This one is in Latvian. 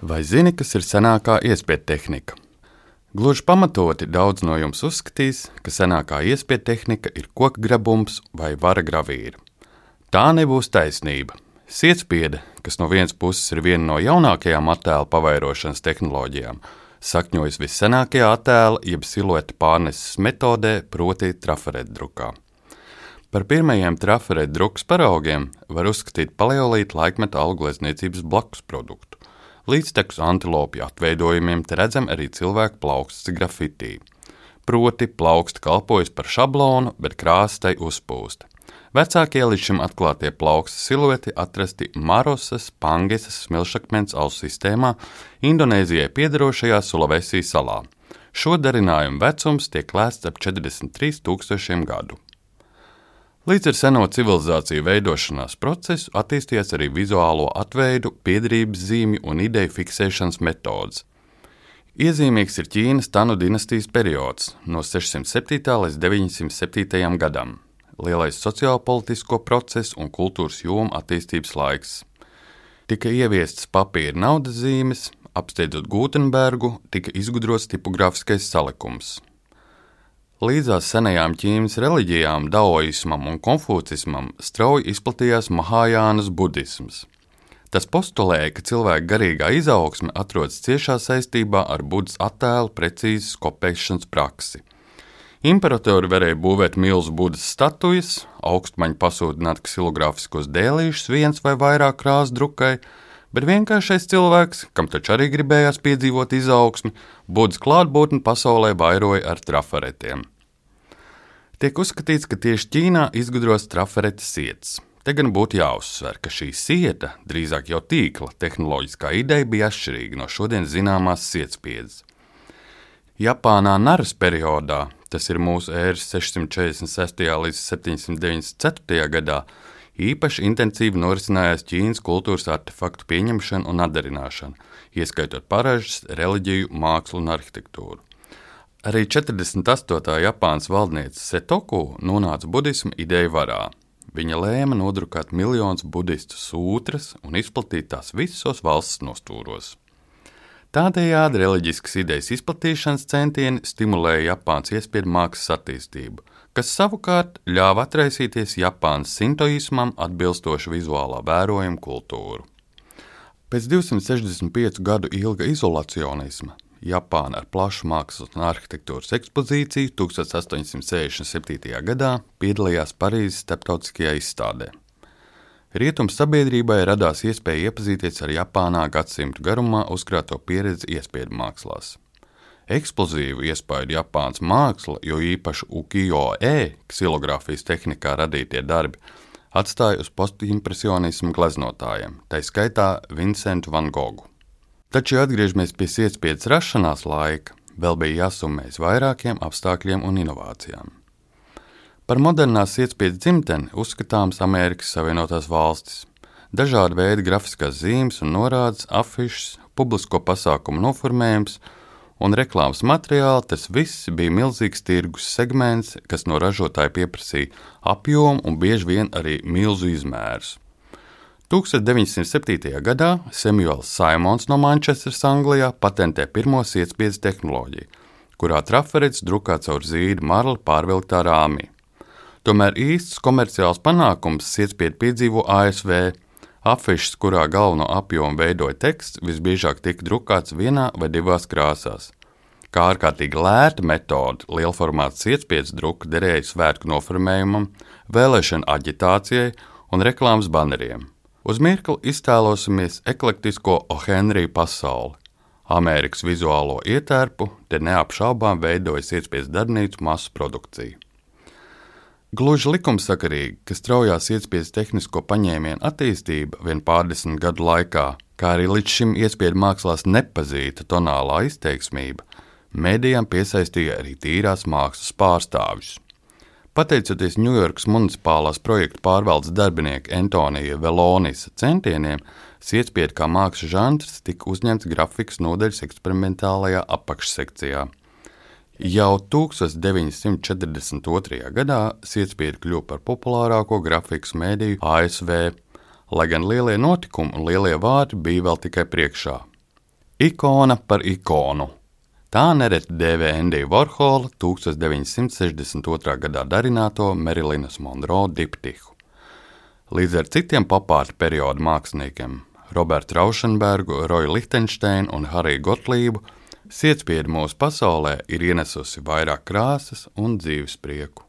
Vai zini, kas ir senākā iespēja tehnika? Gluži pamatoti daudz no jums uzskatīs, ka senākā iespēja tehnika ir koka grabums vai vara gravīra. Tā nebūs taisnība. Sietspiede, kas no vienas puses ir viena no jaunākajām attēlu pavairošanas tehnoloģijām, sakņojas vissenākajā attēla jeb silueta pārneses metodē, proti, trafaretdrukā. Par pirmajiem trafaretdrukas paraugiem var uzskatīt paleolīta laikmeta augļiesniecības blakus produktu. Līdztekus antilopju atveidojumiem te redzam arī cilvēku plauksts grafitī. Proti, plauksts kalpojas par šablonu, bet krāstai uzpūsta. Vecākie līdz šim atklātie plauksta silueti atrasti Marosas, Pangesas smilšakmens ausu sistēmā, Indonēzijai piederošajā Sulavesī salā. Šo darinājumu vecums tiek lēsts ap 43 tūkstošiem gadu. Līdz ar seno civilizāciju veidošanās procesu attīstījās arī vizuālo atveidu, piedarības zīmju un ideju fiksēšanas metodes. Iezīmīgs ir Ķīnas Tanu dinastijas periods no 607. līdz 907. gadam, lielais sociālpolitisko procesu un kultūras jomu attīstības laiks. Tika ieviestas papīra naudas zīmes, apsteidzot Gutenbergu, tika izgudrots tipogrāfiskais salikums. Līdzās senajām Ķīnas reliģijām, daoismam un konfūcismam strauji izplatījās Mahājānas budisms. Tas postulēja, ka cilvēka garīgā izaugsme atrodas ciešā saistībā ar budas attēlu precīzas kopēšanas praksi. Imperatori varēja būvēt milzu budas statujas, augstmaņu pasūtināt ksilogrāfiskos dēlīšus viens vai vairāk krāsu drukai, bet vienkāršais cilvēks, kam taču arī gribējās piedzīvot izaugsmi, Budas klātbūtni pasaulē vairoja ar trafaretiem. Tiek uzskatīts, ka tieši Ķīnā izgudros trafaretes sietas. Te gan būtu jāuzsver, ka šī sieta, drīzāk jau tīkla tehnoloģiskā ideja, bija atšķirīga no šodienas zināmās sietspiedas. Japānā Naras periodā, tas ir mūsu ēras 646. līdz 794. gadā, Īpaši intensīvi norisinājās Ķīnas kultūras artefaktu pieņemšana un atdarināšana, ieskaitot paražas, reliģiju, mākslu un arhitektūru. Arī 48. Japānas valdniece Setoku nonāca budismu ideju varā. Viņa lēma nodrukāt miljonus budistu sūtras un izplatīt tās visos valsts nostūros. Tādējādi reliģiskas idejas izplatīšanas centieni stimulēja Japānas iespēju mākslas attīstību, kas savukārt ļāva atraisīties Japānas sintoismam atbilstošu vizuālā vērojuma kultūru. Pēc 265 gadu ilga izolacionisma Japāna ar plašu mākslas un arhitektūras ekspozīciju 1867. gadā piedalījās Parīzes starptautiskajā izstādē. Rietumu sabiedrībai radās iespēja iepazīties ar Japānā gadsimtu garumā uzkrāto pieredzi iespēju mākslās. Eksplozīvu iespaidu Japānas māksla, jo īpaši ukijo-e ksilogrāfijas tehnikā radītie darbi, atstāja uz postimpresionismu gleznotājiem, tā skaitā Vincentu Van Gogu. Taču, ja atgriežamies pie sietspiedas rašanās laika, vēl bija jāsummējas vairākiem apstākļiem un inovācijām. Par modernās sietspiedas dzimteni uzskatāms Amerikas Savienotās valstis. Dažādi veidi grafiskās zīmes un norādes, afišas, publisko pasākumu noformējums – un reklāmas materiāli, tas viss bija milzīgs tirgus segments, kas no ražotāja pieprasīja apjomu un bieži vien arī milzu izmērus. 1907. gadā Samuels Simons no Manchesteras, Anglijā, patentē pirmo sietspiedas tehnoloģiju, kurā traferets drukā caur zīdu marli pārvilktā rāmī. Tomēr īsts komerciāls panākums sietspiedi piedzīvo ASV, Afišas, kurā galveno apjomu veidoja teksts, visbiežāk tika drukāts vienā vai divās krāsās. Kā ārkārtīgi lēta metode, liela formāta sietspiedas druka derēja svētku noformējumam, vēlēšana aģitācijai un reklāmas baneriem. Uz mirkli iztēlosimies eklektisko Ohenriju pasauli. Amerikas vizuālo ietērpu te neapšaubām veidoja sietspiedas darbnīcu masu produkciju. Gluži likumsakarīgi, ka straujās iespējas tehnisko paņēmienu attīstība vien pārdesmit gadu laikā, kā arī līdz šim iespēju mākslās nepazīta tonālā izteiksmība, mēdījām piesaistīja arī tīrās mākslas pārstāvjus. Pateicoties Ņujorkas municipālās projektu pārvaldes darbinieka Antonija Velonisa centieniem, sietspiedu kā mākslas žanrs tika uzņemts grafikas nodaļas eksperimentālajā apakšsekcijā. Jau 1942. gadā sietspiedi kļuva par populārāko grafikas mēdīju ASV, lai gan lielie notikumi un lielie vārdi bija vēl tikai priekšā. Ikona par ikonu. Tā nereti dēvē Endija Vorhola 1962. gadā darināto Merilinas Monroe diptihu. Līdz ar citiem papārta perioda māksliniekiem Robertu Raušenbergu, Roju Lichtensteinu un Hariju Gotlību sietspiedu mūsu pasaulē ir ienesusi vairāk krāsas un dzīves prieku.